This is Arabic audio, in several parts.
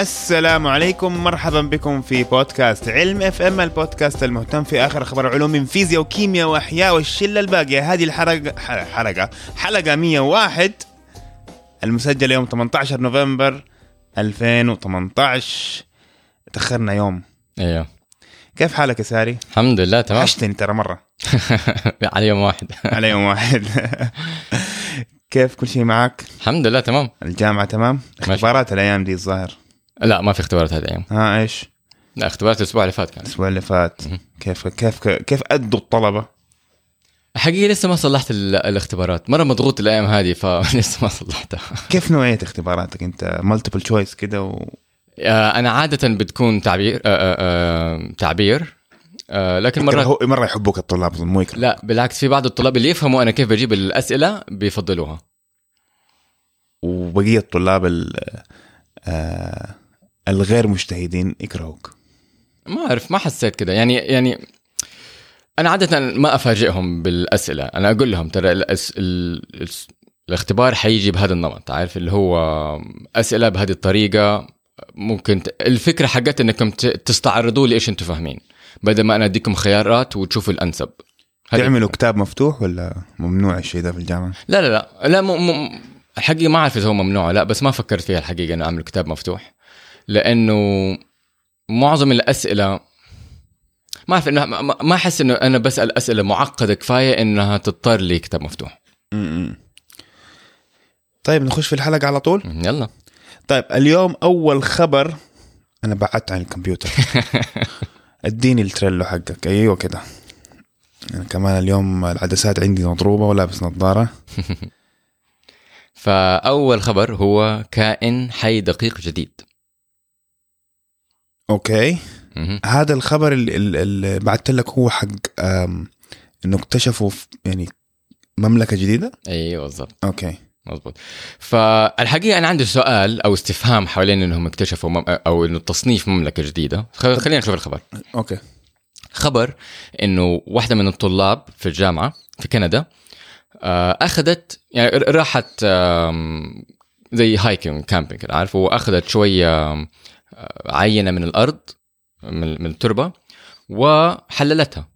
السلام عليكم. مرحبا بكم في بودكاست علم اف ام البودكاست المهتم في آخر أخبار علوم من فيزياء وكيمياء وأحياء والشلة الباقية. هذه الحلقة حلقة حلقه 101 المسجله يوم 18 نوفمبر 2018 تأخرنا يوم. أيوه. كيف حالك يا ساري؟ الحمد لله تمام. وحشتني ترى مرة. على يوم واحد. على يوم واحد. كيف كل شيء معك؟ الحمد لله تمام. الجامعة تمام؟ اختبارات الأيام دي الظاهر؟ لا ما في اختبارات هذه الأيام. ها إيش؟ لا اختبارات الأسبوع اللي فات كان. الأسبوع اللي فات. كيف كيف كيف أدوا الطلبة؟ حقيقة لسه ما صلحت ال- الاختبارات. مرة مضغوط الأيام هذه فلسه ما صلحتها. كيف نوعية اختباراتك؟ أنت مالتيبل تشويس كده و... آه، أنا عادة بتكون تعبير آه، آه، تعبير. لكن مرة مرة هو يحبوك الطلاب مو يكره لا بالعكس في بعض الطلاب اللي يفهموا أنا كيف بجيب الأسئلة بيفضلوها. وبقية الطلاب ال... آه... الغير مجتهدين يكرهوك. ما أعرف ما حسيت كده. يعني يعني أنا عادة ما أفاجئهم بالأسئلة. أنا أقول لهم ترى الأس... ال... ال... الاختبار حيجي بهذا النمط عارف؟ اللي هو أسئلة بهذه الطريقة ممكن ت... الفكرة حقت إنكم ت... تستعرضوا لي إيش أنتم فاهمين بدل ما أنا أديكم خيارات وتشوفوا الأنسب. هذه- تعملوا كتاب مفتوح ولا ممنوع الشيء ده في الجامعة؟ لا لا لا. لا م... م... الحقيقة ما أعرف إذا هو ممنوع لأ بس ما فكرت فيها الحقيقة إنه أعمل كتاب مفتوح. لأنه معظم الأسئلة ما أعرف إنه ما- أحس إنه أنا بسأل أسئلة معقدة كفاية إنها تضطر لي كتاب مفتوح. م-م. طيب نخش في الحلقة على طول؟ يلا. طيب اليوم أول خبر أنا بعدت عن الكمبيوتر. اديني التريلو حقك. أيوه كده. أنا كمان اليوم العدسات عندي مضروبة ولابس نظارة. فأول خبر هو كائن حي دقيق جديد. okay. هذا الخبر اللي, اللي بعت لك هو حق إنه اكتشفوا يعني مملكة جديدة؟ أيوه بالضبط. أوكي. مظبوط. فالحقيقة أنا عندي سؤال أو استفهام حوالين إنهم اكتشفوا مم... أو إنه تصنيف مملكة جديدة. خلينا نشوف الخبر. okay. خبر إنه واحدة من الطلاب في الجامعة في كندا آه، أخذت يعني راحت زي hiking camping عارف؟ وأخذت شوية عينة من الأرض من التربة وحللتها.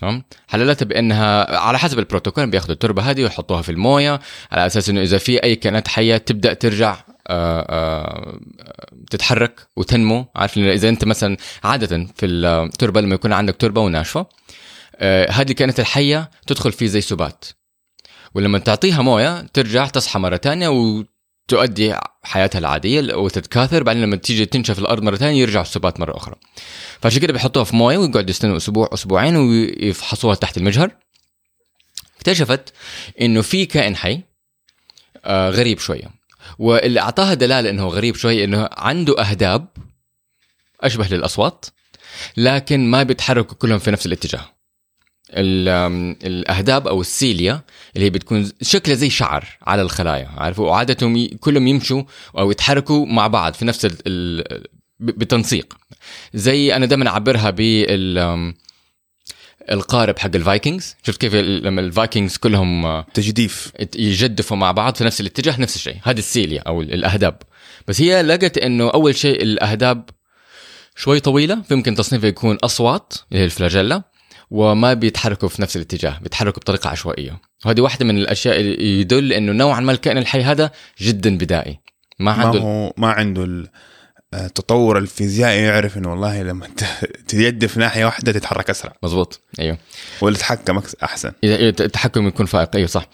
تمام؟ حللتها بأنها على حسب البروتوكول بياخذوا التربة هذه ويحطوها في الموية على أساس إنه إذا في أي كائنات حية تبدأ ترجع آه، آه، تتحرك وتنمو. عارف إذا أنت مثلا عادة في التربة لما يكون عندك تربة وناشفة آه، هذه الكائنات الحية تدخل في زي سبات ولما تعطيها موية ترجع تصحى مرة ثانية وتؤدي حياتها العادية وتتكاثر بعدين لما تيجي تنشف الأرض مرة ثانية يرجع السبات مرة أخرى. فعشان كده بيحطوها في موية ويقعدوا يستنوا أسبوع أسبوعين ويفحصوها تحت المجهر. اكتشفت إنه في كائن حي آه غريب شوية. واللي أعطاها دلالة إنه غريب شوية إنه عنده أهداب أشبه للأصوات لكن ما بيتحركوا كلهم في نفس الاتجاه. الأهداب أو السيليا اللي هي بتكون شكلها زي شعر على الخلايا عارفوا؟ وعاده كلهم يمشوا أو يتحركوا مع بعض في نفس ال- بتنسيق. زي أنا دائما أعبرها بال القارب حق الفايكنجز. شفت كيف لما الفايكنجز كلهم آه، تجديف. يجدفوا مع بعض في نفس الاتجاه نفس الشيء. هذه ال cilia أو الأهداب. بس هي لقت إنه أول شيء الأهداب شوي طويلة فيمكن تصنيفها يكون أسواط اللي هي ال flagella. وما بيتحركوا في نفس الاتجاه بيتحركوا بطريقة عشوائية. وهذه واحدة من الأشياء اللي يدل إنه نوعا ما الكائن الحي هذا جدا بدائي. ما ما عنده هو ما عنده ال- آه، التطور الفيزيائي يعرف إنه والله لما ت- تجدف ناحية واحدة تتحرك أسرع. مظبوط. أيوه. أكس- أحسن. التحكم يكون فائق. أيوه صح.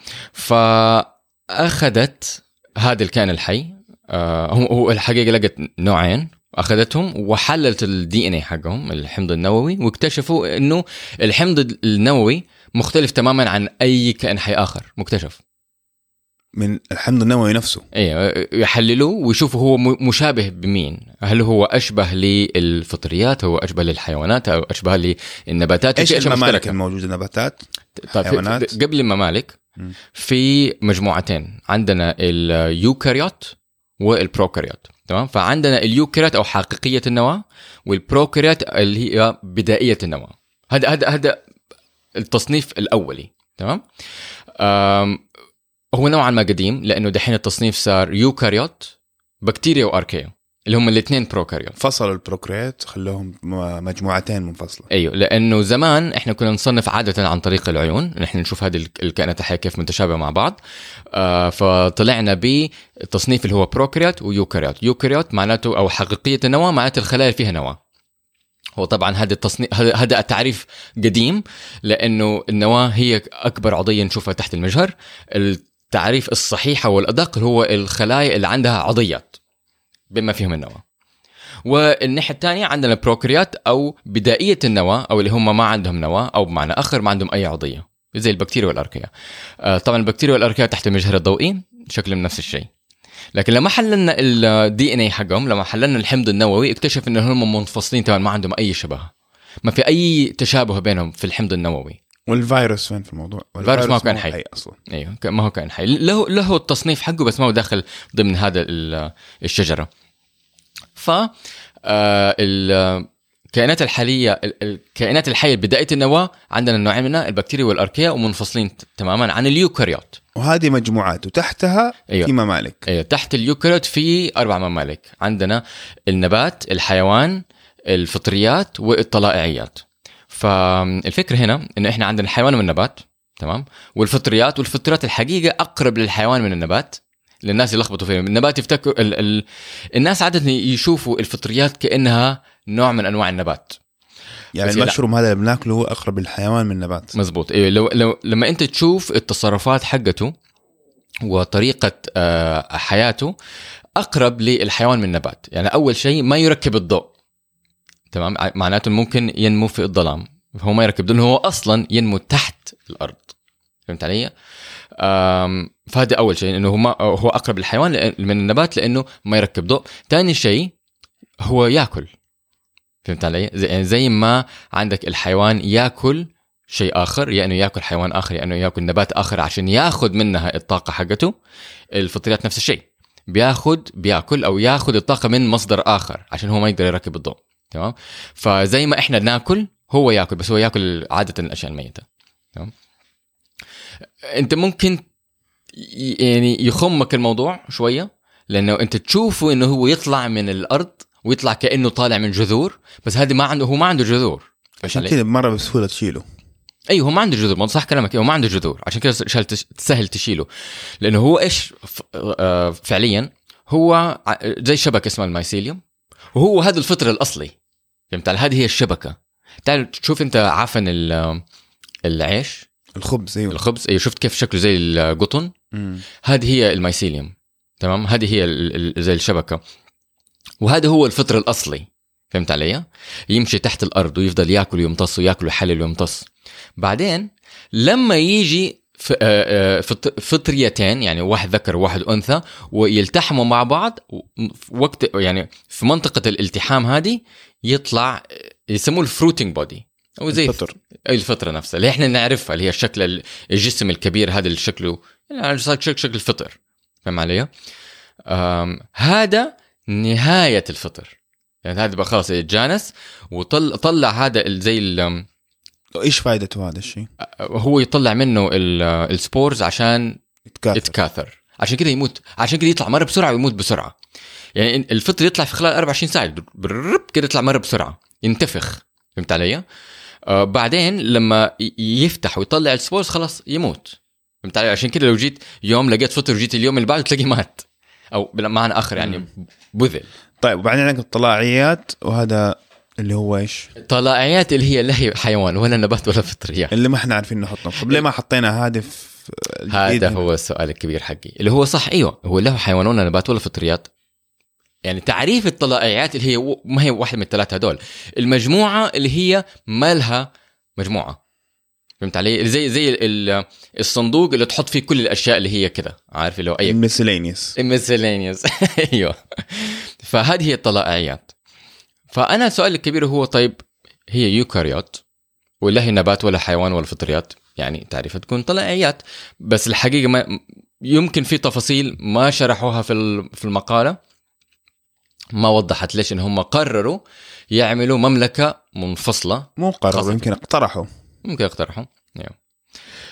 فأخذت هذا الكائن الحي آه، هو الحقيقة لقت نوعين. أخذتهم وحللت الدي ان اي حقهم الحمض النووي واكتشفوا إنه الحمض النووي مختلف تماما عن أي كائن حي آخر مكتشف. من الحمض النووي نفسه. أيوه يحللوه ويشوفوا هو مشابه بمين. هل هو أشبه للفطريات هو أشبه للحيوانات أو أشبه للنباتات؟ إيش الممالك. الموجودة؟ نباتات؟ طيب حيوانات؟ قبل الممالك مم. في مجموعتين. عندنا ال eukaryote وال prokaryote. تمام؟ فعندنا ال eukaryote أو حقيقية النواة وال prokaryote اللي هي بدائية النواة. هذا هذا هذا التصنيف الأولي تمام؟ هو نوعا ما قديم لأنه دحين التصنيف صار eukaryote بكتيريا و archaea اللي هم الاثنين prokaryote. فصلوا ال prokaryotes خلوهم مجموعتين منفصله أيوه لأنه زمان إحنا كنا نصنف عادة عن طريق العيون. نحن نشوف هذه الك- الكائنات الحيه كيف متشابهة مع بعض. آه فطلعنا بتصنيف اللي هو prokaryote و eukaryote eukaryote معناته أو حقيقية النواة معناته الخلايا فيها نواة. هو طبعا هذا التصنيف هذا التعريف قديم لأنه النواة هي أكبر عضيه نشوفها تحت المجهر. التعريف الصحيح أو الأدق هو الخلايا اللي عندها عضيات بما فيهم النواه والناحية الثانية عندنا ال prokaryotes أو بدائية النواه أو اللي هم ما عندهم نواه أو بمعنى آخر ما عندهم أي عضية زي البكتيريا وال archaea آه، طبعا البكتيريا وال archaea تحت المجهر الضوئي شكلهم نفس الشيء. لكن لما حللنا ال DNA حقهم لما حللنا الحمض النووي اكتشف إن هم منفصلين تماما ما عندهم أي شبه. ما في أي تشابه بينهم في الحمض النووي. والفيروس فين في الموضوع؟ الفيروس ما والفيروس كان هو حي. أصلا. أيوه ما هو كائن حي. له له التصنيف حقه بس ما هو داخل ضمن هذا ال- الشجرة. ف آه، الكائنات الحالية ال- الكائنات الحية بداية النواة عندنا نوعين منها البكتيريا والاركيا ومنفصلين تماما عن اليوكاريوت. وهذه مجموعات وتحتها أيوة. في ممالك. أيوه تحت اليوكاريوت في أربع ممالك. عندنا النبات الحيوان الفطريات والطلائعيات. فالفكرة هنا انه إحنا عندنا الحيوان والنبات تمام؟ والفطريات والفطريات الحقيقة أقرب للحيوان من النبات للناس يلخبطوا فيهم النبات يفتكروا ال... ال... الناس عادة يشوفوا الفطريات كأنها نوع من أنواع النبات. يعني. المشروم هذا اللي بناكله هو أقرب للحيوان من النبات. مزبوط. أيوه لو, لو لما أنت تشوف التصرفات حقته وطريقة آه، حياته أقرب للحيوان من النبات. يعني أول شيء ما يركب الضوء. تمام؟ معناته ممكن ينمو في الظلام. هو ما يركب لأنه هو أصلا ينمو تحت الأرض. فهمت علي؟ فهذا أول شيء انه هو هو أقرب للحيوان من النبات لأنه ما يركب ضوء، ثاني شيء هو يأكل. فهمت علي؟ زي, يعني زي ما عندك الحيوان يأكل شيء آخر يا إنه يأكل حيوان آخر يا إنه يأكل نبات آخر عشان يأخذ منها الطاقة حقته الفطريات نفس الشيء. بياخذ بيأكل أو يأخذ الطاقة من مصدر آخر عشان هو ما يقدر يركب الضوء. تمام؟ فزي ما إحنا نأكل هو يأكل بس هو يأكل عادة الأشياء الميتة. تمام؟ انت ممكن يعني يخمك الموضوع شوية لأنه انت تشوفه إنه هو يطلع من الأرض ويطلع كأنه طالع من جذور بس هذه ما عنده هو ما عنده جذور. عشان؟ كذا مرة بسهولة تشيله. أيوه هو ما عنده جذور ما صح كلامك هو ما عنده جذور عشان كذا سهل تش- سهل تشيله. لأنه هو إيش آه، فعليا هو زي شبكة اسمها المايسيليوم وهو هذا الفطر الأصلي. فهمت؟ هذه هي الشبكة. تعال تشوف أنت عفن ال- العيش. الخبز أيوه. الخبز. أيوه شفت كيف شكله زي القطن. هذه هي المايسيليوم تمام؟ هذه هي زي الشبكة. وهذا هو الفطر الأصلي فهمت علي؟ يمشي تحت الأرض ويفضل ياكل ويمتص وياكل ويحلل ويمتص. بعدين لما يجي آه، آه، فط- فطريتين يعني واحد ذكر وواحد أنثى ويلتحموا مع بعض وقت يعني في منطقة الالتحام هذه يطلع يسموه الفروتنج بودي. أو زي الفطر. الفطرة نفسها اللي إحنا نعرفها اللي هي الشكل ال- الجسم الكبير هذا اللي شكله يعني شكل شكل الفطر فاهم علي؟ هذا نهاية الفطر يعني هذا بقى خلاص يتجانس وطلع طلع هذا زي ال- إيش فائدته هذا الشيء؟ هو يطلع منه ال- ال spores عشان يتكاثر يتكاثر عشان كده يموت عشان كده يطلع مرة بسرعة ويموت بسرعة يعني الفطر يطلع في خلال 24 ساعة كده يطلع مره بسرعة ينتفخ فهمت علي؟ آه بعدين لما يفتح ويطلع ال spores خلاص يموت. فهمت علي؟ عشان كده لو جيت يوم لقيت فطر وجيت اليوم اللي بعده تلاقيه مات. أو بمعنى آخر يعني بذل. طيب وبعدين عندك الطلاعيات وهذا اللي هو إيش؟ طلائعيات اللي هي لا هي حيوان ولا نبات ولا فطريات اللي ما إحنا عارفين نحطهم طب ليه ما حطينا الجديد هذا؟ هو السؤال الكبير حقي. اللي هو صح أيوه هو له حيوان ولا نبات ولا فطريات؟ يعني تعريف الطلائعيات اللي هي ما هي واحدة من الثلاثة هذول المجموعة اللي هي ما لها مجموعة. فهمت علي؟ زي زي ال- الصندوق اللي تحط فيه كل الأشياء اللي هي كذا عارف اللي هو اي الميسلينيوس miscellaneous أيوه. فهذه هي الطلائعيات. فأنا سؤالي الكبير هو طيب هي يوكاريوت ولا هي نبات ولا حيوان ولا فطريات؟ يعني تعريفها تكون طلائعيات. بس الحقيقة ما يمكن في تفاصيل ما شرحوها في في المقالة. ما وضحت ليش ان هم قرروا يعملوا مملكة منفصلة. مو قرروا. يمكن اقترحوا. ممكن يقترحوا أيوه.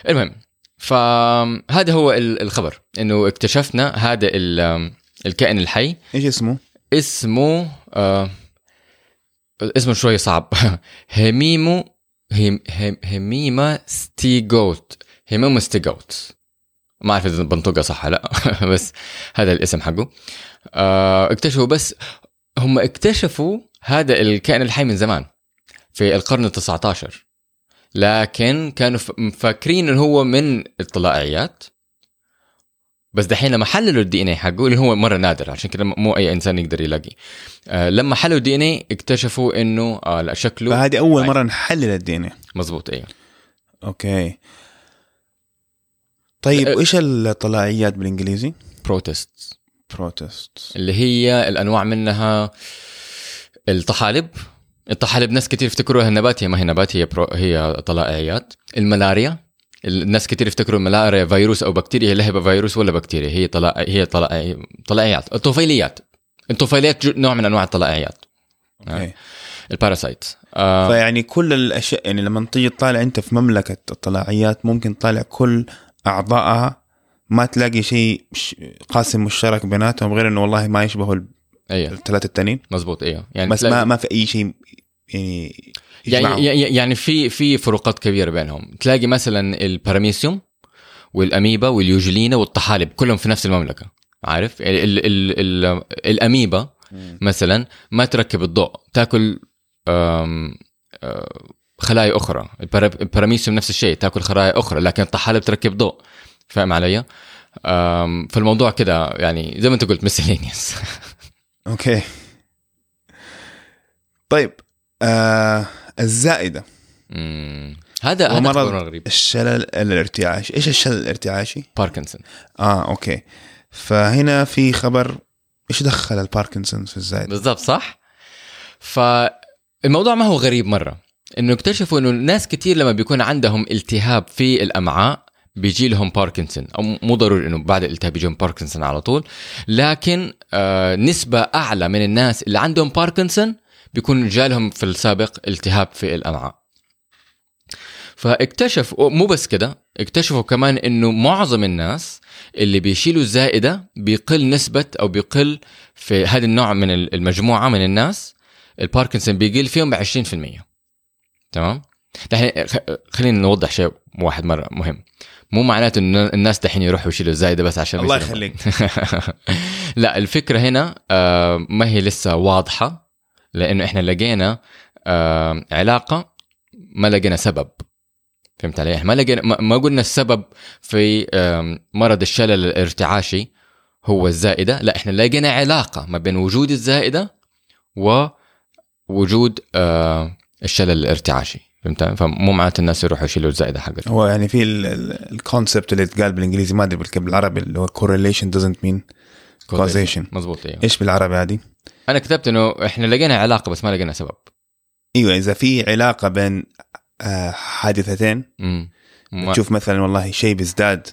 المهم فهذا هو ال- الخبر. إنه اكتشفنا هذا ال- الكائن الحي. إيش اسمه؟ اسمه آه اسمه شوي صعب. hemimo hem hem hemimastigote. hemimastigote. ما أعرف إذا بنطقها صح لأ. بس هذا الاسم حقه. اكتشفوا بس هم اكتشفوا هذا الكائن الحي من زمان في القرن ال 19 لكن كانوا ف- مفكرين إنه هو من الطلائعيات بس دحين لما حللوا ال DNA حقه اللي هو مرة نادر عشان كده مو أي إنسان يقدر يلاقي آه لما حللوا ال DNA اكتشفوا إنه آه لا شكله فهذه أول. مرة نحلل ال DNA مزبوط أيوه okay طيب. وايش الطلائعيات بالإنجليزي؟ protist protist اللي هي الأنواع منها الطحالب. الطحالب ناس كتير يفتكروها نبات هي ما هي نبات هي برو هي طلائعيات. الملاريا. الناس كتير يفتكروا الملاريا فيروس أو بكتيريا. هي لا هي فيروس ولا بكتيريا؟ هي طلع هي طلع طلائعيات الطفيليات. الطفيليات جو- نوع من أنواع الطلائعيات. okay. ال parasite آه. فيعني كل الأشياء يعني لما تيجي تطالع أنت في مملكة الطلائعيات ممكن تطالع كل اعضائها ما تلاقي شيء قاسم مشترك بيناتهم غير إنه والله ما يشبهوا أيوه. الثلاثة التانيين. مزبوط أيوه. يعني بس ما ما في أي شيء يعني يجمعهم. يعني يعني في في فروقات كبيرة بينهم. تلاقي مثلا ال paramecium والأميبا واليوجلينا والطحالب كلهم في نفس المملكة عارف؟ ال ال ال ال الأميبا. مثلا ما تركب الضوء تاكل آم، آه، خلايا أخرى. ال para- ال paramecium نفس الشيء تاكل خلايا أخرى لكن الطحالب تركب ضوء. فاهم علي؟ فالموضوع كده يعني زي ما انت قلت miscellaneous okay. طيب آه الزائدة. هذا هذا غريب الشلل الارتعاشي إيش الشلل الارتعاشي؟ باركنسون آه okay. فهنا في خبر إيش دخل الباركنسون في الزائدة؟ بالضبط صح؟ فالموضوع ما هو غريب مرة. إنه اكتشفوا إنه ناس كتير لما بيكون عندهم التهاب في الأمعاء بيجي لهم باركنسون أو مو ضروري إنه بعد الالتهاب بيجيهم باركنسون على طول لكن آه نسبة أعلى من الناس اللي عندهم باركنسون بيكون جالهم في السابق التهاب في الأمعاء. فاكتشفوا مو بس كده اكتشفوا كمان إنه معظم الناس اللي بيشيلوا الزائدة بيقل نسبة أو بيقل في هذا النوع من المجموعة من الناس الباركنسون بيقل فيهم ب 20% تمام؟ خلينا نوضح شيء واحد مرة مهم. مو معناته انه الناس دحين يروحوا يشيلوا الزايدة بس عشان الله يخليك. لا الفكرة هنا آه، ما هي لسه واضحة لأنه إحنا لقينا آه، علاقة ما لقينا سبب. فهمت علي؟ ما لقينا ما- قلنا السبب في مرض الشلل الارتعاشي هو الزائدة، لا إحنا لقينا علاقة ما بين وجود الزائدة ووجود آه، الشلل الارتعاشي. فهمت؟ فمو معناته الناس يروحوا يشيلوا الزائدة حقتهم. هو يعني في الكونسبت اللي اتقال بالإنجليزي ما أدري بالعربي اللي هو correlation doesn't mean causation. مزبوط أيوه إيش بالعربي هذه؟ أنا كتبت إنه إحنا لقينا علاقة بس ما لقينا سبب. أيوه إذا في علاقة بين آه، حادثتين ما- تشوف مثلا والله شيء بيزداد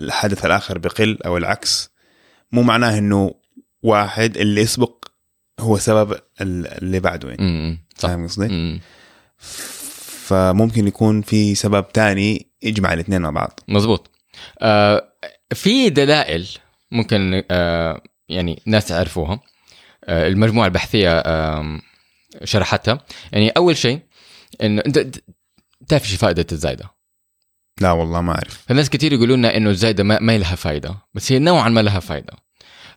الحدث الآخر بقل أو العكس مو معناه إنه واحد اللي يسبق هو سبب ال- اللي بعده يعني. فاهم قصدي؟ فممكن يكون في سبب تاني يجمع الاثنين مع بعض. مزبوط آه في دلائل ممكن آه يعني ناس يعرفوها آه المجموعة البحثية آه شرحتها. يعني أول شيء انه انت تعرف إيش فائدة الزايدة؟ لا والله ما أعرف. فالناس كثير يقولوا لنا انه الزايدة ما, ما لها فائده بس هي نوعا ما لها فائده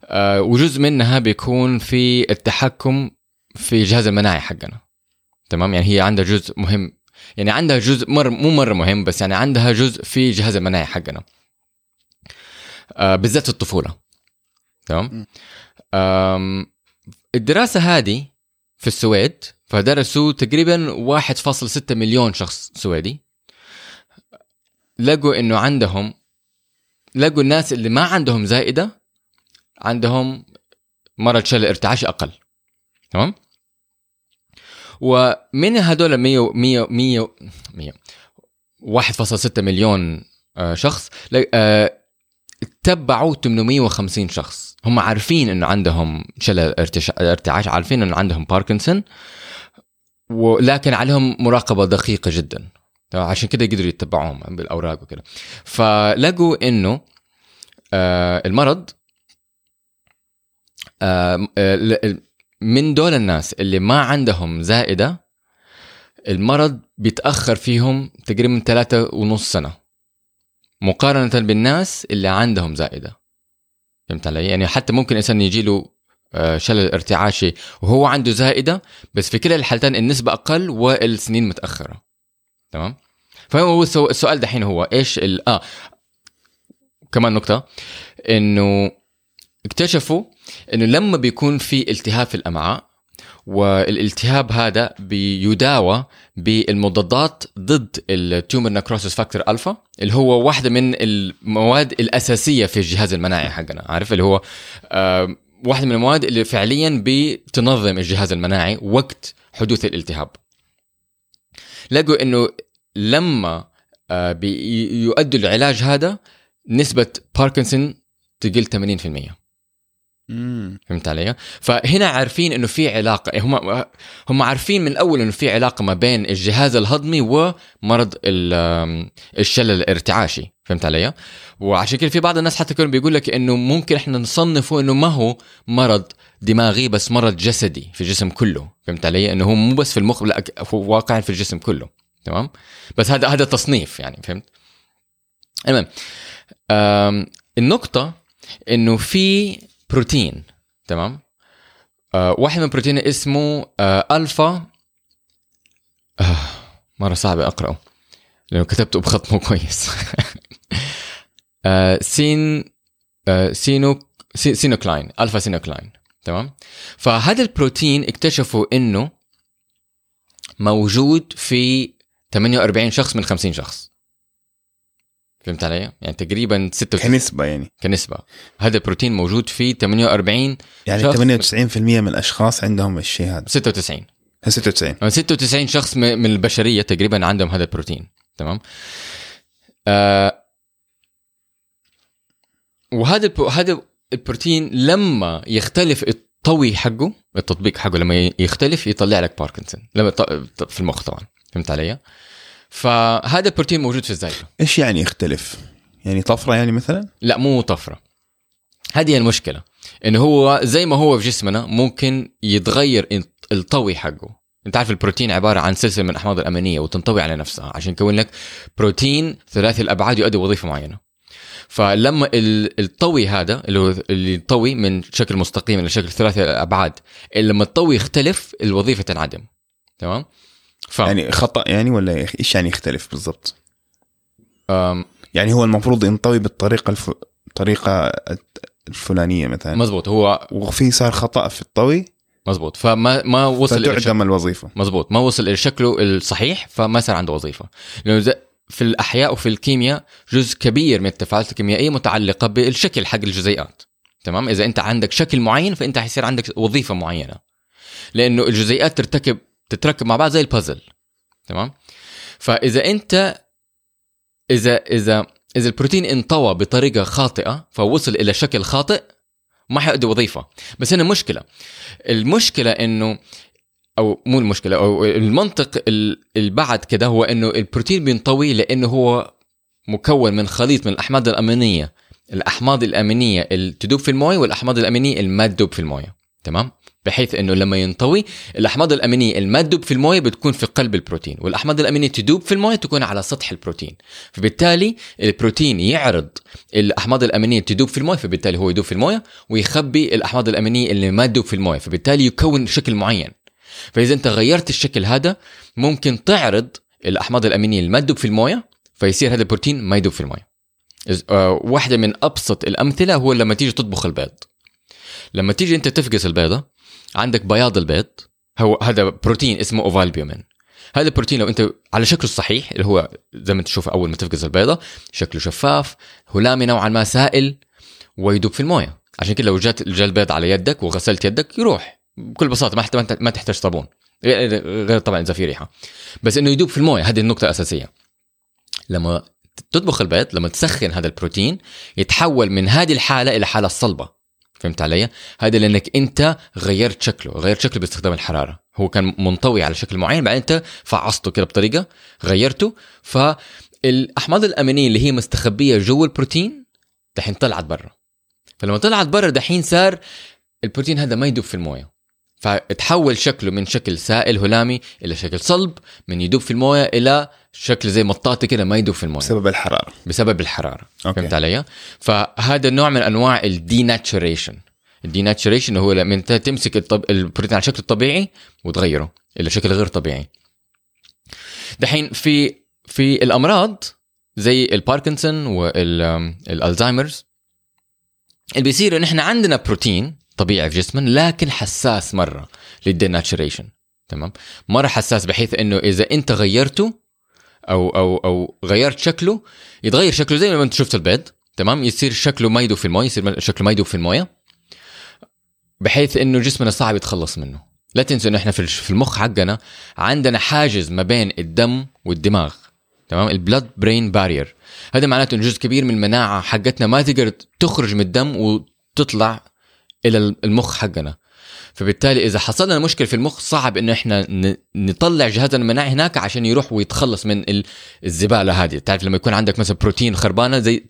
آه وجزء منها بيكون في التحكم في الجهاز المناعي حقنا. تمام؟ يعني هي عندها جزء مهم. يعني عندها جزء مر مو مرة مهم بس يعني عندها جزء في الجهاز المناعي حقنا. آه بالذات في الطفولة. تمام؟ الدراسة هذه في السويد فدرسوا تقريبا 1.6 مليون شخص سويدي. لقوا إنه عندهم لقوا الناس اللي ما عندهم زائدة عندهم مرض شلل ارتعاشي أقل. تمام؟ ومن هذول 100 100 100 100 1.6 مليون آه، شخص. آه، تبعوا 850 شخص. هم عارفين إنه عندهم شلل ارتعاش عارفين إنه عندهم باركنسون ولكن عليهم مراقبة دقيقة جدا. عشان كده قدروا يتبعوهم بالأوراق وكده. فلقوا إنه آه، المرض من دول الناس اللي ما عندهم زائدة المرض بيتأخر فيهم تقريبا ثلاثة ونص سنة مقارنة بالناس اللي عندهم زائدة. فهمت علي؟ يعني حتى ممكن إنسان يجي له آه، شلل ارتعاشي وهو عنده زائدة بس في كلا الحالتين النسبة أقل والسنين متأخرة. تمام؟ فهو السؤال دحين هو إيش ال... آه كمان نقطة إنه اكتشفوا إنه لما بيكون في التهاب في الأمعاء والالتهاب هذا بيداوى بالمضادات ضد ال tumor necrosis factor alpha اللي هو واحدة من المواد الأساسية في الجهاز المناعي حقنا عارف؟ اللي هو واحدة من المواد اللي فعليا بتنظم الجهاز المناعي وقت حدوث الالتهاب. لقوا إنه لما آه بيؤدوا العلاج هذا نسبة باركنسون تقل 80% فهمت علي؟ فهنا عارفين إنه في علاقة هم هم عارفين من الأول إنه في علاقة ما بين الجهاز الهضمي ومرض ال- الشلل الارتعاشي فهمت علي؟ وعشان كده في بعض الناس حتى كانوا بيقول لك إنه ممكن إحنا نصنفه إنه ما هو مرض دماغي بس مرض جسدي في الجسم كله فهمت علي؟ إنه هو مو بس في المخ لا هو واقع في الجسم كله تمام؟ بس هذا هذا تصنيف يعني فهمت؟ المهم النقطة إنه في بروتين تمام؟ آه واحد من البروتين اسمه آه ألفا. آه مرة صعب أقرأه لأنه كتبته بخط مو كويس. آه syn آه synu sy- synuclein alpha synuclein تمام؟ فهذا البروتين اكتشفوا إنه موجود في 48 شخص من 50 شخص. فهمت علي؟ يعني تقريبا 96 كنسبة يعني. كنسبة. هذا البروتين موجود في 48 يعني شخص- 98% من الأشخاص عندهم الشيء هذا 96 96 يعني 96 شخص من البشرية تقريبا عندهم هذا البروتين. تمام؟ آه وهذا هذا البروتين لما يختلف الطوي حقه التطبيق حقه لما يختلف يطلع لك باركنسون لما في المخ طبعا. فهمت علي؟ فهذا البروتين موجود في الزايده إيش يعني يختلف؟ يعني طفرة يعني مثلا؟ لا مو طفرة. هذه المشكلة انه هو زي ما هو في جسمنا ممكن يتغير الط- الطوي حقه. أنت عارف البروتين عبارة عن سلسلة من الأحماض الأمينية وتنطوي على نفسها. عشان يكون لك بروتين ثلاثي الأبعاد يؤدي وظيفة معينة. فلما ال- الطوي هذا اللي هو اللي يطوي من شكل مستقيم إلى شكل ثلاثي الأبعاد لما الطوي يختلف الوظيفة تنعدم. تمام؟ ف يعني خطأ يعني ولا إيش يعني يختلف بالضبط؟ أم، يعني هو المفروض ينطوي بالطريقة الف... الطريقة الفلانية مثلا. مزبوط. هو وفي صار خطأ في الطوي مزبوط. فما ما وصل فتعدم الوظيفة. مزبوط. ما وصل إلى شكله الصحيح فما صار عنده وظيفة. لأنه زي- في الأحياء وفي الكيمياء جزء كبير من التفاعلات الكيميائية متعلقة بالشكل حق الجزيئات. تمام؟ إذا أنت عندك شكل معين فأنت حيصير عندك وظيفة معينة. لأنه الجزيئات ترتكب تتركب مع بعض زي البازل تمام؟ فإذا أنت إذا إذا إذا البروتين انطوى بطريقة خاطئة فوصل إلى شكل خاطئ ما حيؤدي وظيفة. بس هنا مشكلة. المشكلة إنه أو مو المشكلة أو المنطق ال- اللي بعد كده هو إنه البروتين بينطوي لإنه هو مكون من خليط من الأحماض الأمينية. الأحماض الأمينية اللي تدوب في الموية والأحماض الأمينية اللي ما تدوب في الموية. تمام؟ بحيث إنه لما ينطوي الأحماض الأمينية اللي ما تدوب في الموية بتكون في قلب البروتين والأحماض الأمينية تدوب في الموية تكون على سطح البروتين فبالتالي البروتين يعرض الأحماض الأمينية تدوب في الموية فبالتالي هو يدوب في الموية ويخبي الأحماض الأمينية اللي ما تدوب في الموية فبالتالي يكون شكل معين. فإذا أنت غيرت الشكل هذا ممكن تعرض الأحماض الأمينية اللي ما تدوب في الموية فيصير هذا البروتين ما يدوب في الموية. آه، واحدة من أبسط الأمثلة هو لما تيجي تطبخ البيض. لما تيجي أنت تفقس البيضة عندك بياض البيض هو هذا بروتين اسمه اوفالبيومين هذا البروتين لو أنت على شكله الصحيح اللي هو زي ما تشوف أول ما تفقس البيضة شكله شفاف هلامي نوعا ما سائل ويدوب في الموية. عشان كده لو جات جاء البيض على يدك وغسلت يدك يروح. بكل بساطة ما ما تحتاج صابون. غير طبعا إذا في ريحة. بس إنه يدوب في الموية هذه النقطة الاساسيه لما تطبخ البيض لما تسخن هذا البروتين يتحول من هذه الحالة إلى حالة صلبه فهمت علي؟ هذا لأنك أنت غيرت شكله، غيرت شكله باستخدام الحرارة، هو كان منطوي على شكل معين بعدين أنت فعصته كده بطريقة غيرته. فالأحماض الأمينية اللي هي مستخبية جوا البروتين دحين طلعت برا. فلما طلعت برا دحين صار البروتين هذا ما يدوب في الموية. فتحول شكله من شكل سائل هلامي إلى شكل صلب من يدوب في الموية إلى شكل زي مطاطي كده ما يدوب في الموية. بسبب الحرارة. بسبب الحرارة أوكي. فهمت علي؟ فهذا نوع من أنواع ال denaturation ال denaturation هو لما أنت تمسك الطب... البروتين على شكله الطبيعي وتغيره إلى شكل غير طبيعي. دحين في في الأمراض زي الباركنسون وال Alzheimer's اللي بيصير إن إحنا عندنا بروتين طبيعي في جسمنا لكن حساس مرة لل denaturation تمام؟ مرة حساس بحيث إنه إذا أنت غيرته أو أو أو غيرت شكله يتغير شكله زي ما أنت شفت البيض تمام؟ يصير شكله ما في الموية يصير شكله ما في الموية بحيث إنه جسمنا صعب يتخلص منه. لا تنسوا انه إحنا في في المخ حقنا عندنا حاجز ما بين الدم والدماغ تمام؟ البلاد برين بارير هذا معناته إنه جزء كبير من المناعه حقتنا ما تقدر تخرج من الدم وتطلع إلى المخ حقنا. فبالتالي إذا حصل لنا مشكلة في المخ صعب إنه إحنا نطلع جهازنا المناعي هناك عشان يروح ويتخلص من ال- الزبالة هذه. تعرف لما يكون عندك مثلا بروتين خربانة زي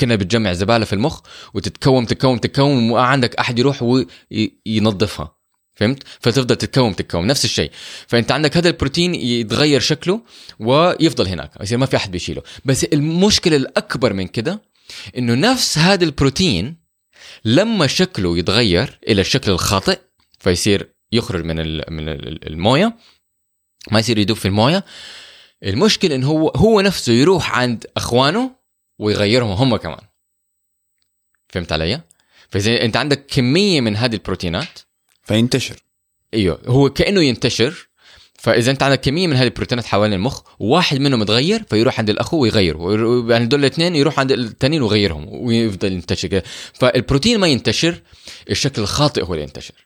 كنا بتجمع زبالة في المخ وتتكوم تتكوم تتكوم عندك أحد يروح وينظفها فهمت؟ فتفضل تتكوم تتكوم نفس الشيء. فأنت عندك هذا البروتين يتغير شكله ويفضل هناك. يصير ما في أحد بيشيله. بس المشكلة الأكبر من كده إنه نفس هذا البروتين لما شكله يتغير إلى الشكل الخاطئ فيصير يخرج من من ال- الموية. ما يصير يدوب في الموية. المشكلة إنه هو هو نفسه يروح عند أخوانه ويغيرهم هم كمان. فهمت علي؟ فإذا أنت عندك كمية من هذه البروتينات فينتشر. إيوه هو كأنه ينتشر. فإذا أنت عندك كمية من هذه البروتينات حوالين المخ وواحد منهم يتغير فيروح عند الأخو ويغيره. يعني دول الاثنين يروح عند الثانيين ويغيرهم ويفضل ينتشر فالبروتين ما ينتشر الشكل الخاطئ هو اللي ينتشر.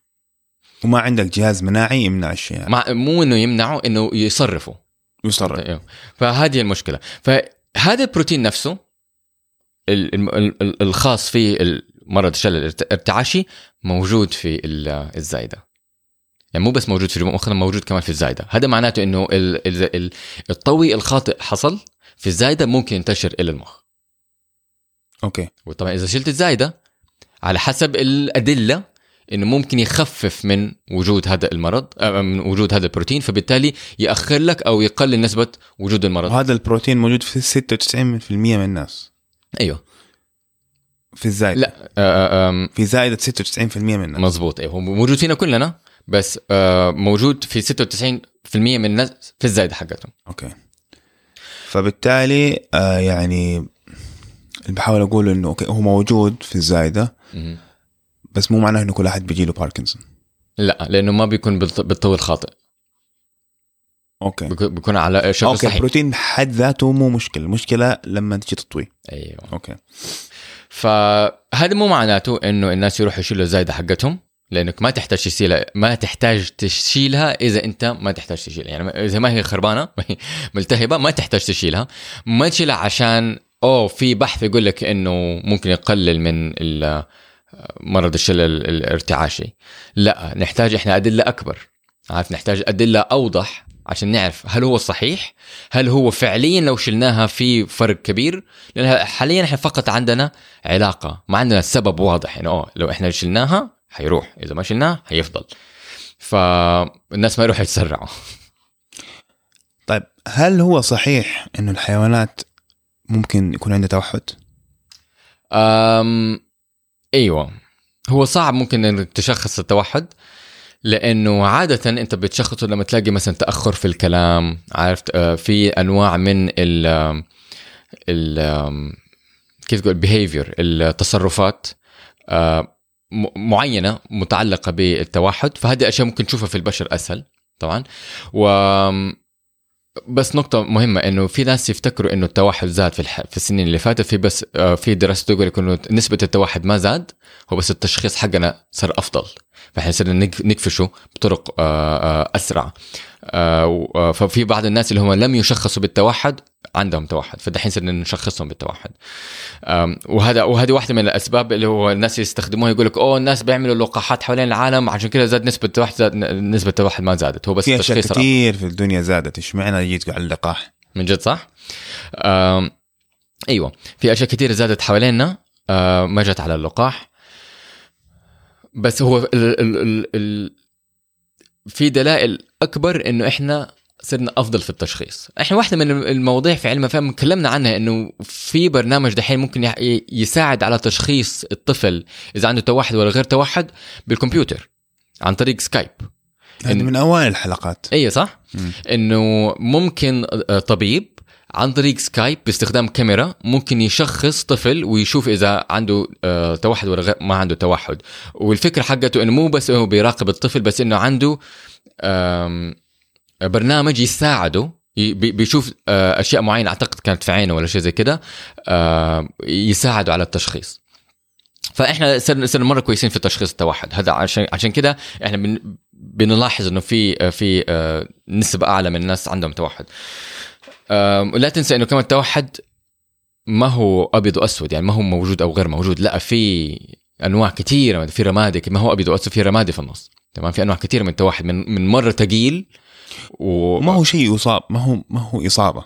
وما عندك جهاز مناعي يمنع الشيء. هذا. مع مو إنه يمنعه إنه يصرفه. يصرف. أيوه. فهذه المشكلة. فهذا البروتين نفسه ال- ال- ال- الخاص في مرض الشلل الارتعاشي موجود في ال- الزايدة. يعني مو بس موجود في مخنا موجود كمان في الزايدة. هذا معناته إنه ال- ال- ال- الطوي الخاطئ حصل في الزايدة ممكن ينتشر إلى المخ. أوكي. وطبعا إذا شلت الزايدة على حسب الأدلة إنه ممكن يخفف من وجود هذا المرض آه، من وجود هذا البروتين فبالتالي يأخر لك أو يقلل نسبة وجود المرض. وهذا البروتين موجود في 96% من الناس. أيوه. في الزايد. لا آه، آم، في زايدة 96% من الناس. مزبوط أيوه. هو موجود فينا كلنا بس آه، موجود في 96% من الناس في الزايدة حقتهم. أوكي. فبالتالي آه يعني اللي بحاول أقوله إنه okay هو موجود في الزايدة. مهم. بس مو معناه إنه كل أحد بيجي له باركنسون لا لأنه ما بيكون بالط- بالطول الخاطئ. أوكي. بيكون- على شكل okay صحيح. البروتين بحد ذاته مو مشكلة. المشكلة لما تجي تطوي أيوه. okay. فهذا مو معناته إنه الناس يروحوا يشيلوا الزايدة حقتهم لأنك ما تحتاج تشيلها ما تحتاج تشيلها إذا أنت ما تحتاج تشيلها. يعني إذا ما هي خربانة ملتهبة ما تحتاج تشيلها. ما تشيلها عشان أوه في بحث يقول لك إنه ممكن يقلل من ال- مرض الشلل الارتعاشي. لا نحتاج إحنا أدلة أكبر. عارف نحتاج أدلة أوضح عشان نعرف هل هو صحيح هل هو فعليا لو شلناها في فرق كبير. لأن حاليا إحنا فقط عندنا علاقة ما عندنا سبب واضح إنه أوه لو إحنا شلناها حيروح إذا ما شلناها حيفضل. فالناس ما يروحوا يتسرعوا. طيب هل هو صحيح إنه الحيوانات ممكن يكون عندها توحد؟ أم أيوه. هو صعب ممكن إنك تشخص التوحد لأنه عادة أنت بتشخصه لما تلاقي مثلا تأخر في الكلام عرفت؟ آه، في أنواع من ال ال كيف تقول؟ behavior التصرفات آه، معينة متعلقة بالتوحد فهذه أشياء ممكن تشوفها في البشر أسهل طبعا. و بس نقطة مهمة إنه في ناس يفتكروا إنه التوحد زاد في الح... في السنين اللي فاتت في بس آه، في دراسة تقول إنه نسبة التوحد ما زاد هو بس التشخيص حقنا صار أفضل. فاحنا صرنا نك- نكفشه بطرق آه، آه، أسرع آه، ففي بعض الناس اللي هم لم يشخصوا بالتوحد عندهم توحد فدحين صرنا نشخصهم بالتوحد وهذا وهذه واحدة من الأسباب اللي هو الناس يستخدموها يقول لك أوه الناس بيعملوا لقاحات حوالين العالم عشان كده زاد نسبة التوحد زاد نسبة التوحد ما زادت هو بس في أشياء كثير في الدنيا زادت اشمعنى جيت على اللقاح؟ من جد صح؟ أيوه في أشياء كثير زادت حوالينا ما جت على اللقاح بس هو ال ال ال ال في دلائل أكبر إنه إحنا صرنا أفضل في التشخيص. إحنا واحدة من المواضيع في علم إف إم تكلمنا عنها إنه في برنامج دحين ممكن يساعد على تشخيص الطفل إذا عنده توحد ولا غير توحد بالكمبيوتر عن طريق سكايب هذه إن- من أوائل الحلقات. اي صح. إنه ممكن آه، طبيب عن طريق سكايب باستخدام كاميرا ممكن يشخص طفل ويشوف إذا عنده آه، توحد ولا ما عنده توحد. والفكرة حقته إنه مو بس هو بيراقب الطفل بس إنه عنده برنامج يساعده بيشوف آه، أشياء معينة أعتقد كانت في عينه ولا شيء زي كده يساعده على التشخيص. فإحنا صرنا صرنا مرة كويسين في تشخيص التوحد. هذا عشان عشان كده إحنا بن بنلاحظ إنه في في آه، نسبة أعلى من الناس عندهم توحد. ولا تنسى إنه كمان التوحد ما هو أبيض وأسود يعني ما هو موجود أو غير موجود لا في أنواع كثيره في رمادي ما هو أبيض وأسود في رمادي في النص تمام؟ في أنواع كثيره من التوحد من من مرة ثقيل و... وما هو شيء يصاب ما هو ما هو إصابة.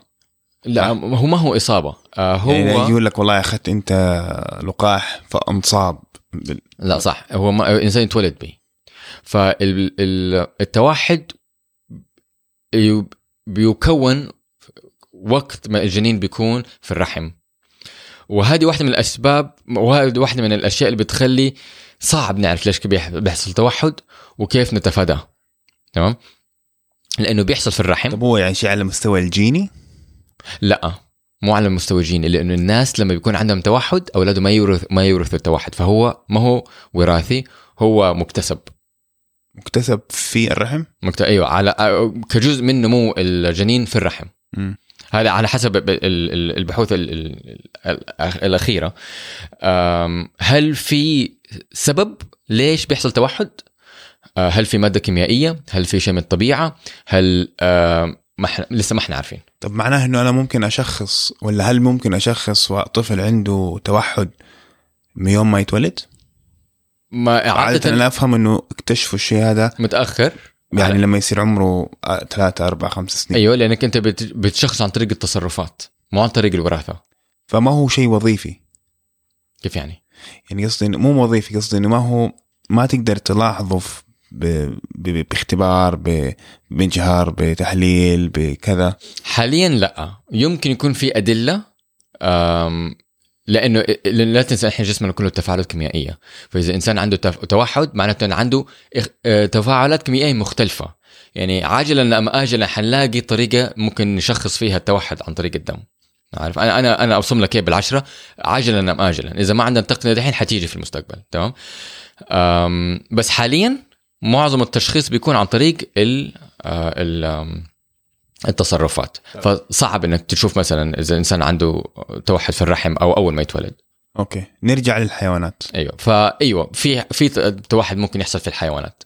لا هو ما هو إصابة آه هو يعني يقول لك والله اخذت أنت لقاح فأنصاب. بال- لا صح هو ما إنسان يتولد به. فالتوحد بيكون وقت ما الجنين بيكون في الرحم. وهذه واحدة من الأسباب وهذه واحدة من الأشياء اللي بتخلي صعب نعرف ليش بيح- بيحصل توحد وكيف نتفاداه. تمام؟ لأنه بيحصل في الرحم. طب هو يعني شيء على مستوى الجيني؟ لا مو على المستوى الجيني لأنه الناس لما بيكون عندهم توحد اولادهم ما يورث ما يورثوا التوحد. فهو ما هو وراثي هو مكتسب. مكتسب في الرحم؟ مكت... أيوه على كجزء من نمو الجنين في الرحم. مم. هذا على حسب ال- ال- البحوث ال- ال- ال- الأخيرة. هل في سبب ليش بيحصل توحد؟ أه، هل في مادة كيميائية؟ هل في شيء من الطبيعة؟ هل ما إحنا لسه ما إحنا عارفين. طب معناه إنه أنا ممكن أشخص ولا هل ممكن أشخص طفل عنده توحد من يوم ما يتولد؟ ما عادة عادة أنا أفهم إنه اكتشفوا الشيء هذا متأخر. يعني لما يصير عمره آه، ثلاثة أربعة خمس سنين لأنك أنت بت- بتشخص عن طريق التصرفات مو عن طريق الوراثة فما هو شيء وظيفي كيف يعني؟ يعني قصدي إنه مو وظيفي قصدي إنه ما هو ما تقدر تلاحظه. باختبار. بانجهار بتحليل بكذا حاليا لا يمكن يكون في أم، لأنه لا تنسى إحنا جسمنا كله تفاعلات كيميائية. فإذا الانسان عنده توحد معناته إنه عنده آه، تفاعلات كيميائية مختلفة. يعني عاجلا ام اجلا حنلاقي طريقة ممكن نشخص فيها التوحد عن طريق الدم. عارف؟ أنا أنا أنا ابصم لك إياه بالعشرة. عاجلا ام اجلا إذا ما عندنا تقنية دحين حتيجي في المستقبل. تمام؟ بس حاليا معظم التشخيص بيكون عن طريق ال آه، ال التصرفات. فصعب إنك تشوف مثلا إذا الانسان عنده توحد في الرحم أو أول ما يتولد. أوكي. نرجع للحيوانات. أيوه. فايوه في في توحد ممكن يحصل في الحيوانات.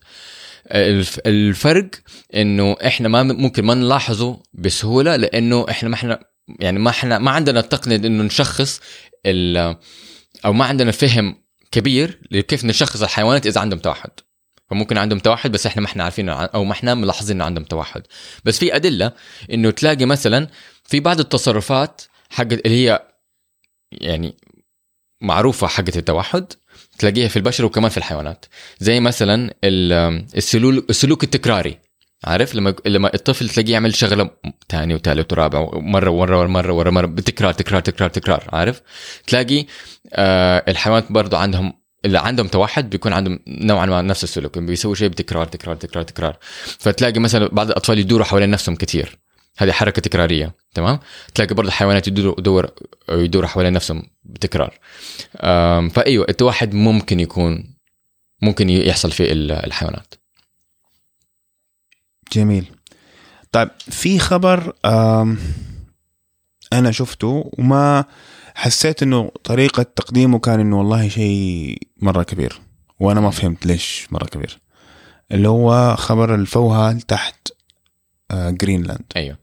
الف- الفرق إنه إحنا ما ممكن ما نلاحظه بسهولة لإنه إحنا ما إحنا يعني ما إحنا ما عندنا التقنيه إنه نشخص ال- أو ما عندنا فهم كبير لكيف نشخص الحيوانات إذا عندهم توحد. فممكن عندهم توحد بس إحنا ما إحنا عارفين أو ما إحنا ملاحظين إنه عندهم توحد. بس في أدلة إنه تلاقي مثلا في بعض التصرفات حقت اللي هي يعني معروفة حقت التوحد تلاقيها في البشر وكمان في الحيوانات. زي مثلا ال- السلوك التكراري. عارف؟ لما لما الطفل تلاقيه يعمل شغلة ثاني وثالث ورابع مرة ورا مرة ورا مرة بتكرار تكرار تكرار تكرار. عارف؟ تلاقي آه الحيوانات برضو عندهم اللي عندهم توحد بيكون عندهم نوعا ما نفس السلوك بيسوي شيء بتكرار تكرار تكرار تكرار. فتلاقي مثلا بعض الأطفال يدوروا حوالين نفسهم كثير هذه حركة تكرارية تمام؟ تلاقي برضه الحيوانات يدوروا يدور يدوروا حوالين نفسهم بتكرار. فأيوة التوحد ممكن يكون ممكن يحصل في ال- الحيوانات. جميل. طيب في خبر أنا شفته وما حسيت إنه طريقة تقديمه كان إنه والله شيء مرة كبير. وأنا ما فهمت ليش مرة كبير. اللي هو خبر الفوهة تحت آه، جرينلاند أيوه.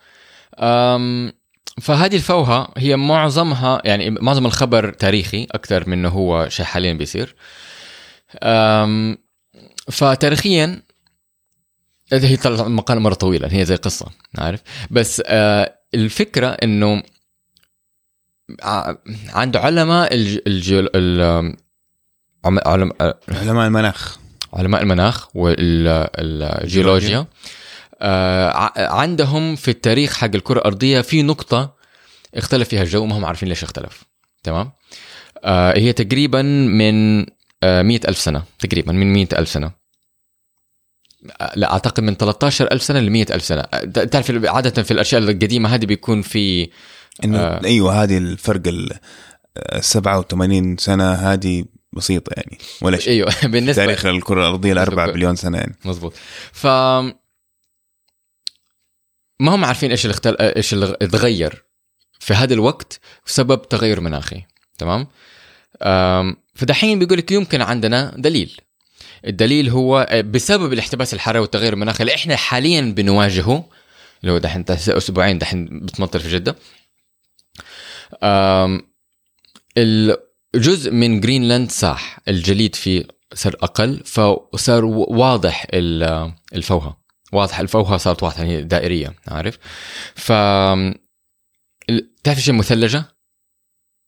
أم فهذه الفوهة هي معظمها يعني معظم الخبر تاريخي أكثر من إنه هو شيء حاليا بيصير. أم فتاريخيا هي مقالة مرة طويلة هي زي قصة عارف؟ بس آه الفكرة إنه عند علماء الج... الجيول... ال... علم... علماء المناخ. علماء المناخ والجيولوجيا آه عندهم في التاريخ حق الكرة الأرضية في نقطة اختلف فيها الجو ما هم عارفين ليش اختلف. تمام؟ آه هي تقريبا من آه مئة ألف سنة تقريبا من مئة ألف سنة. آه، لا أعتقد من 13 ألف سنة ل 100 ألف سنة. آه، تعرف عادة في الأشياء القديمة هذه بيكون في إنه آه. أيوه هذه الفرق ال آه، 87 سنة هذه بسيطة يعني ولا شيء. أيوه بالنسبة تاريخ الكرة الأرضية ل 4 بالنسبة- بليون سنة يعني. مزبوط ف ما هم عارفين إيش اللي اختل... إيش اللي اتغير في هذا الوقت بسبب تغير مناخي تمام؟ أم، فدحين بيقول لك يمكن عندنا دليل. الدليل هو بسبب الاحتباس الحراري والتغير المناخي اللي إحنا حاليا بنواجهه اللي هو دحين أسبوعين دحين بتمطر في جدة الجزء من جرينلاند ساح الجليد فيه صار أقل فصار واضح ال- الفوهة. واضح الفوهة صارت واضحة هي دائرية عارف؟ ف تعرف إيش المثلجة؟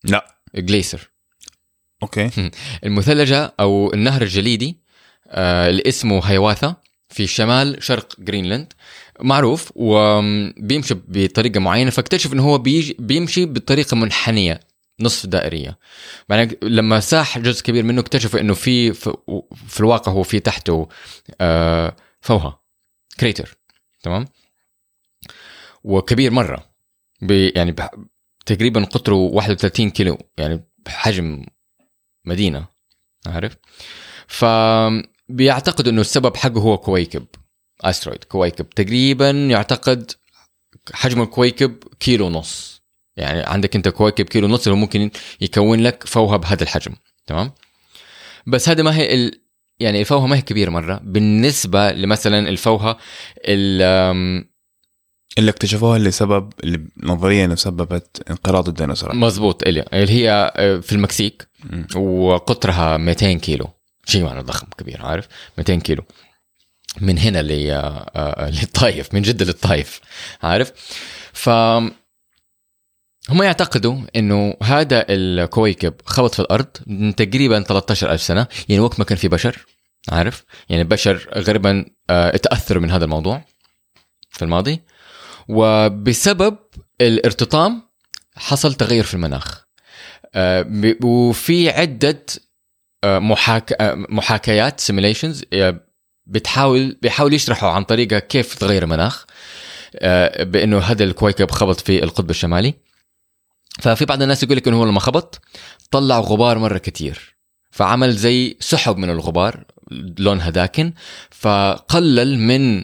لا. جليسر okay. المثلجة أو النهر الجليدي آه، اللي اسمه هيواثا في شمال شرق جرينلاند معروف وبيمشي بطريقة معينة فاكتشف إنه هو بيمشي بطريقة منحنية نصف دائرية. بعدين لما ساح جزء كبير منه اكتشفوا إنه في في الواقع هو في تحته آه، فوهة crater تمام؟ وكبير مرة. يعني تقريبا قطره 31 كيلو يعني بحجم مدينة. عارف؟ ف بيعتقد إنه السبب حقه هو كويكب. asteroid كويكب. تقريبا يعتقد حجم الكويكب كيلو ونص. يعني عندك أنت كويكب كيلو ونص اللي ممكن يكون لك فوهة بهذا الحجم. تمام؟ بس هذا ما هي ال... يعني الفوهة ما هي كبيرة مرة. بالنسبة لمثلا الفوهة ال... اللي اكتشفوها اللي سبب اللي نظريا سببت انقراض الديناصورات. مزبوط إليا. اللي هي آه، في المكسيك. وقطرها 200 كيلو. شيء معنى ضخم كبير عارف؟ 200 كيلو. من هنا آه، آه، للطايف من جدة للطايف عارف؟ ف هم يعتقدوا إنه هذا الكويكب خبط في الأرض من تقريبا 13 ألف سنة يعني وقت ما كان في بشر عارف؟ يعني البشر غالبا آه، تاثروا من هذا الموضوع في الماضي وبسبب الارتطام حصل تغير في المناخ. وفي عدة محاك... محاكيات simulations بتحاول بيحاول يشرحوا عن طريقة كيف تغير المناخ آه، بأنه هذا الكويكب خبط في القطب الشمالي. ففي بعض الناس يقول لك إنه هو لما خبط طلع غبار مرة كتير. فعمل زي سحب من الغبار لونها داكن فقلل من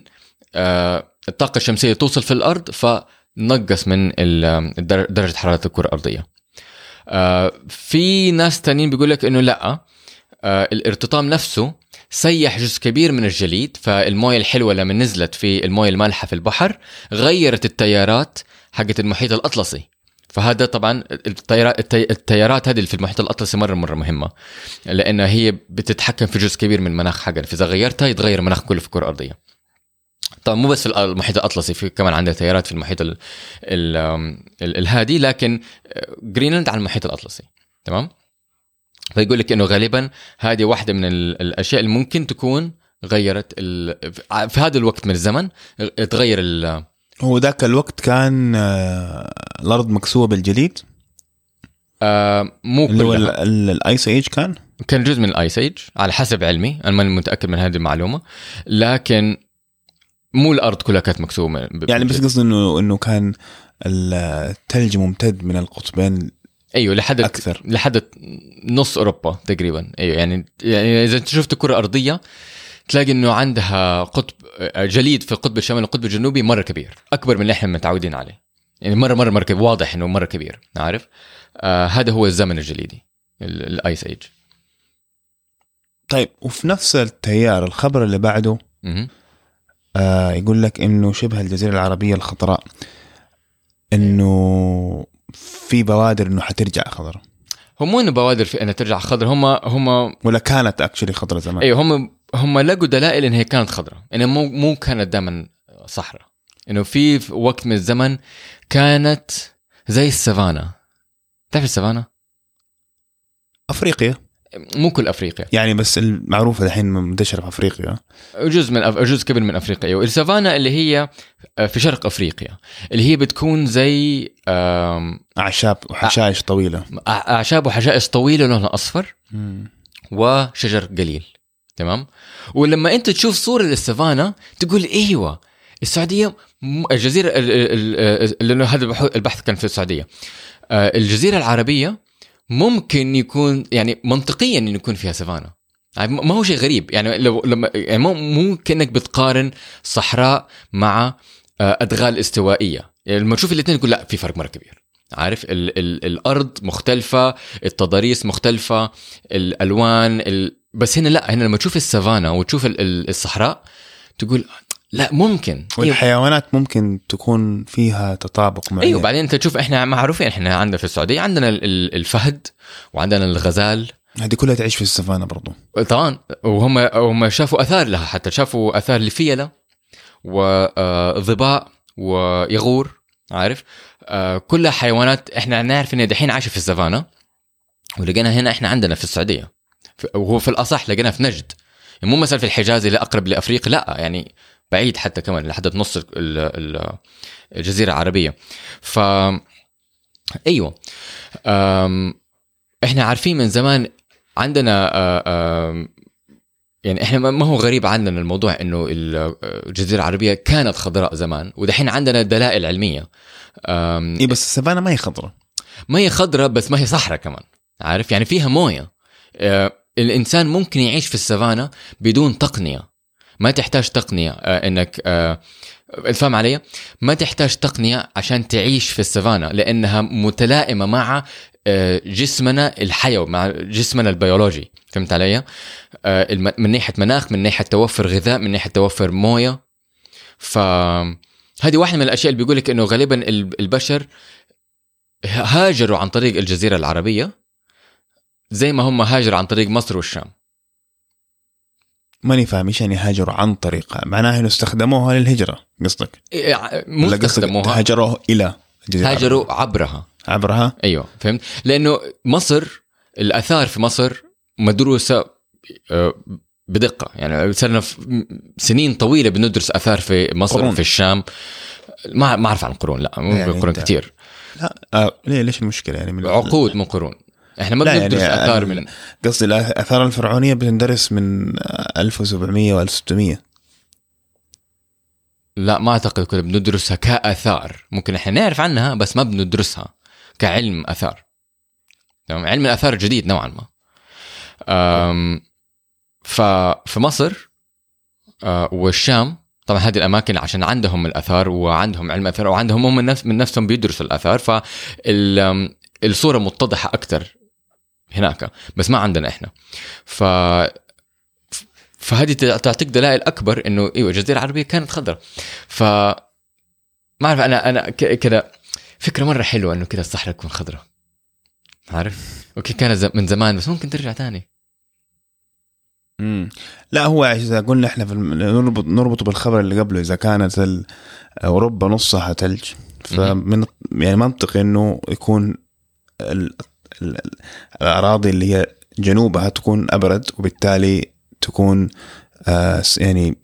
آه، الطاقة الشمسية توصل في الأرض فنقص من درجة حرارة الكرة الأرضية. آه، في ناس تانيين بيقول لك إنه لأ الارتطام نفسه سيح جزء كبير من الجليد فالموية الحلوة لما نزلت في الموية المالحة في البحر غيرت التيارات حقت المحيط الأطلسي. فهذا طبعا التيارات التي- التيارات هذه في المحيط الأطلسي مرة مرة مهمة. لانها هي بتتحكم في جزء كبير من المناخ حقنا فإذا غيرتها يتغير المناخ كله في الكره الارضيه طبعا مو بس في المحيط الأطلسي في كمان عندنا تيارات في المحيط ال ال ال الهادي لكن آه، جرينلاند على المحيط الأطلسي. تمام؟ فيقول لك إنه غالبا هذه واحدة من ال- الأشياء اللي ممكن تكون غيرت ال... في هذا الوقت من الزمن تغير ال... هو ذاك الوقت كان آه، الأرض مكسوه بالجليد؟ آه مو اللي هو الآيس إيج كان؟ كان جزء من ال ice age على حسب علمي أنا ماني متأكد من هذه المعلومة لكن مو الأرض كلها كانت مكسوة يعني بس. قصدي انه إنه كان الثلج ممتد من القطبين أيوه لحد أكثر. لحد نص أوروبا تقريبا. أيوه يعني يعني إذا أنت شفت كرة أرضية تلاقي إنه عندها قطب جليد في القطب الشمالي والقطب الجنوبي مرة كبير أكبر من اللي إحنا متعودين عليه. يعني مرة مرة مرة واضح إنه مرة كبير عارف؟ آه هذا هو الزمن الجليدي ال- ال ice age طيب وفي نفس التيار الخبر اللي بعده. آه يقول لك إنه شبه الجزيرة العربية الخضراء إنه في بوادر إنه حترجع خضراء هم مو إنه بوادر في انها ترجع خضر هم هم ولا كانت actually خضراء زمان. أيوه هم هم لقوا دلائل إن هي كانت خضراء انها مو مو كانت دائما صحراء. إنه في وقت من الزمن كانت زي السافانا. تعرف السافانا؟ أفريقيا. مو كل أفريقيا. يعني بس المعروفه الحين منتشره في أفريقيا. جزء من أف... جزء كبير من أفريقيا. أيوه. السافانا اللي هي آه، في شرق أفريقيا اللي هي بتكون زي آم، أعشاب وحشائش طويلة. أع- أعشاب وحشائش طويلة لونها أصفر وشجر قليل. تمام؟ ولما أنت تشوف صورة للسافانا تقول أيوه السعودية م- الجزيرة ال- ال- ال- لأنه هذا البحث كان في السعودية. آه، الجزيرة العربية ممكن يكون يعني منطقيا إنه يكون فيها سافانا. يعني ما هو شيء غريب. يعني لو لما يعني مو كأنك بتقارن صحراء مع آه، أدغال استوائية. يعني لما تشوف الاثنين تقول لا في فرق مرة كبير. عارف؟ ال ال الأرض مختلفة التضاريس مختلفة الألوان ال... بس هنا لا. هنا لما تشوف السافانا وتشوف ال- ال- الصحراء تقول لا ممكن. أيوه. والحيوانات ممكن تكون فيها تطابق معين. أيوه بعدين أنت تشوف إحنا معروفين إحنا عندنا في السعودية عندنا ال- ال- الفهد وعندنا الغزال. هذه كلها تعيش في السفانة برضو. طبعا وهم هم شافوا آثار لها حتى شافوا آثار لفيلة وظباء ويغور عارف؟ آه، كلها حيوانات إحنا نعرف إنها دحين عايشة في السافانا ولقينا هنا إحنا عندنا في السعودية. وهو في الأصح لقينا في نجد. يعني مو مثلا في الحجاز اللي أقرب لأفريقيا لا يعني بعيد حتى كمان لحد نص ال- ال- الجزيرة العربية. ف أيوه. إحنا عارفين من زمان عندنا يعني إحنا ما هو غريب عندنا الموضوع إنه ال- الجزيرة العربية كانت خضراء زمان ودحين عندنا دلائل علمية. اي بس السفانه ما هي خضراء. ما هي خضراء بس ما هي صحراء كمان عارف؟ يعني فيها موية. الإنسان ممكن يعيش في السافانا بدون تقنية. ما تحتاج تقنية آه، إنك آه، فاهم علي؟ ما تحتاج تقنية عشان تعيش في السافانا لأنها متلائمة مع آه، جسمنا الحيوي مع جسمنا البيولوجي فهمت علي؟ من ناحية مناخ من ناحية توفر غذاء من ناحية توفر موية ف هذه واحدة من الأشياء اللي بيقول لك إنه غالبا ال- البشر هاجروا عن طريق الجزيرة العربية زي ما هم هاجروا عن طريق مصر والشام ماني فاهم إيش يعني هاجروا عن طريقها معناها إنه استخدموها للهجرة قصدك؟ إيه، مو استخدموها. هاجروه إلى الجزيرة هاجروا عبرها. عبرها؟ أيوه فهمت؟ لأنه مصر الآثار في مصر مدروسة آه، بدقة. يعني صرنا في سنين طويلة بندرس آثار في مصر قرون. وفي الشام. ما ما أعرف عن قرون لا مو يعني قرون كثير لا آه ليه ليش المشكلة يعني من عقود مو قرون. إحنا ما لا يعني بندرس اثار من قصدي الاثار الفرعونية بتندرس من آه، 1700 و1600 لا ما أعتقد كنا بندرسها كأثار. ممكن إحنا نعرف عنها بس ما بندرسها كعلم أثار. تمام؟ علم الأثار جديد نوعا ما. أم، ففي مصر والشام طبعا هذه الأماكن عشان عندهم الأثار وعندهم علم أثار وعندهم هم من, نفس من نفسهم بيدرسوا الأثار فالصوره متضحة أكثر هناك بس ما عندنا إحنا. ف فهذه تعطيك دلائل أكبر إنه إيوه الجزيرة العربية كانت خضراء. ف ما أعرف أنا أنا كذا فكرة مرة حلوة إنه كذا الصحراء تكون خضراء. عارف؟ أوكي كانت من زمان بس ممكن ترجع تاني. مم. لا هو إذا قلنا إحنا في الم... نربط نربطه بالخبر اللي قبله إذا كانت ال... أوروبا نصها ثلج فمن يعني منطقي إنه يكون. الأراضي اللي هي جنوبها تكون أبرد وبالتالي تكون آه يعني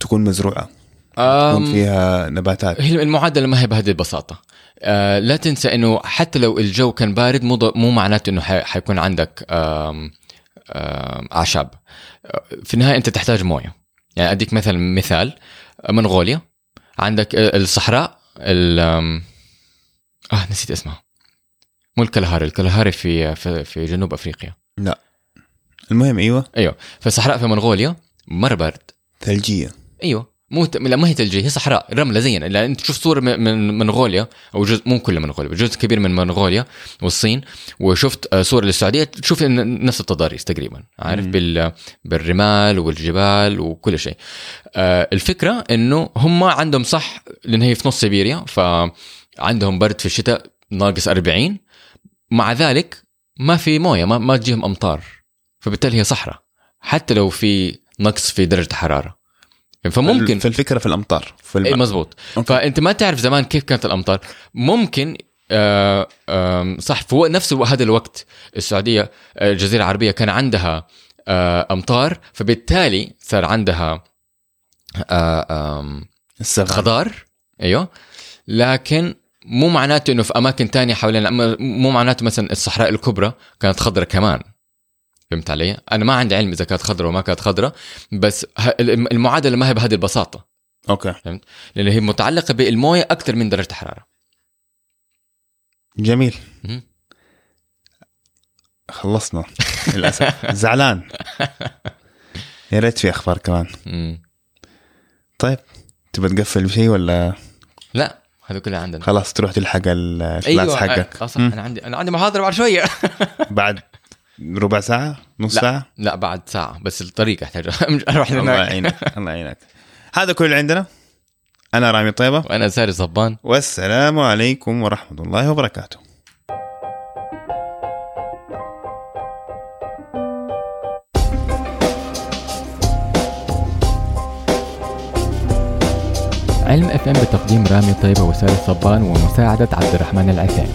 تكون مزروعة. تكون فيها نباتات. هي المعادلة ما هي بهذه البساطة. آه لا تنسى إنه حتى لو الجو كان بارد مو مو معناته إنه حي- حيكون عندك آم آم أعشاب. آه، في النهاية أنت تحتاج موية. يعني أديك مثلا مثال. آه، منغوليا. عندك آه، الصحراء ال آه نسيت اسمها. مو الكلهاري الكلهاري في في, جنوب أفريقيا. المهم أيوه. أيوه. فالصحراء في منغوليا مرة بارد ثلجية. أيوه. مو ت... لا ما هي ثلجية هي صحراء رملة زينا لأن أنت تشوف صوره من- من منغوليا أو جزء مو كل منغوليا جزء كبير من منغوليا والصين. وشفت آه، صوره للسعودية تشوف نفس التضاريس تقريبا عارف؟ مم. بال... بالرمال والجبال وكل شيء. آه، الفكرة إنه هم عندهم صح لأن هي في نص سيبيريا فعندهم برد في الشتاء ناقص 40 مع ذلك ما في موية ما, ما تجيهم أمطار. فبالتالي هي صحراء حتى لو في نقص في درجة الحرارة. فممكن في الفكرة في الأمطار في الم... مزبوط أوكي. فأنت ما تعرف زمان كيف كانت الأمطار. ممكن آه آم، صح في نفس هذا الوقت السعودية آه، الجزيرة العربية كان عندها آه، أمطار فبالتالي صار عندها آه، خضار. أيوه. لكن مو معناته إنه في أماكن تانية حوالينا أما- مو معناته مثلا الصحراء الكبرى كانت خضرة كمان. فهمت علي؟ أنا ما عندي علم إذا كانت خضرة وما كانت خضرة بس المعادلة ما هي بهذه البساطة. أوكي. لأن هي متعلقة بالموية أكثر من درجة الحرارة. جميل. خلصنا. للأسف. زعلان. يا ريت في أخبار كمان. طيب تبى تقفل بشيء ولا؟ لا. هذا كله عندنا. خلاص تروح تلحق ال- الكلاس حقك. آه، صح مم. أنا عندي أنا عندي محاضرة بعد شوية. بعد ربع ساعة؟ نص لا. ساعة؟ لا بعد ساعة بس الطريق احتاج أروح الله هناك يعينك الله يعينك. هذا كل اللي عندنا. أنا رامي طيبة. وأنا ساري صبان. والسلام عليكم ورحمة الله وبركاته. علم إف إم بتقديم رامي طيبة وساري صبان ومساعدة عبد الرحمن العثيم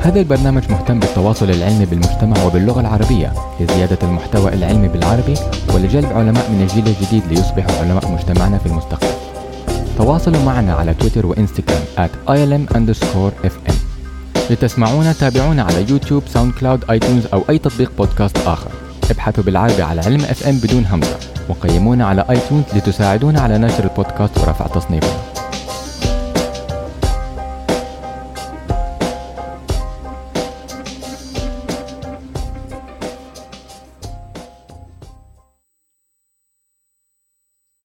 هذا البرنامج مهتم بالتواصل العلمي بالمجتمع وباللغة العربية لزيادة المحتوى العلمي بالعربي ولجلب علماء من الجيل الجديد ليصبحوا علماء مجتمعنا في المستقبل. تواصلوا معنا على تويتر وإنستغرام at ilm underscore fm لتسمعونا تابعونا على يوتيوب ساوند كلاود آيتونز أو أي تطبيق بودكاست آخر. ابحثوا بالعربي على علم اف ام بدون همزة وقيمونا على آيتونز لتساعدونا على نشر البودكاست ورفع تصنيفنا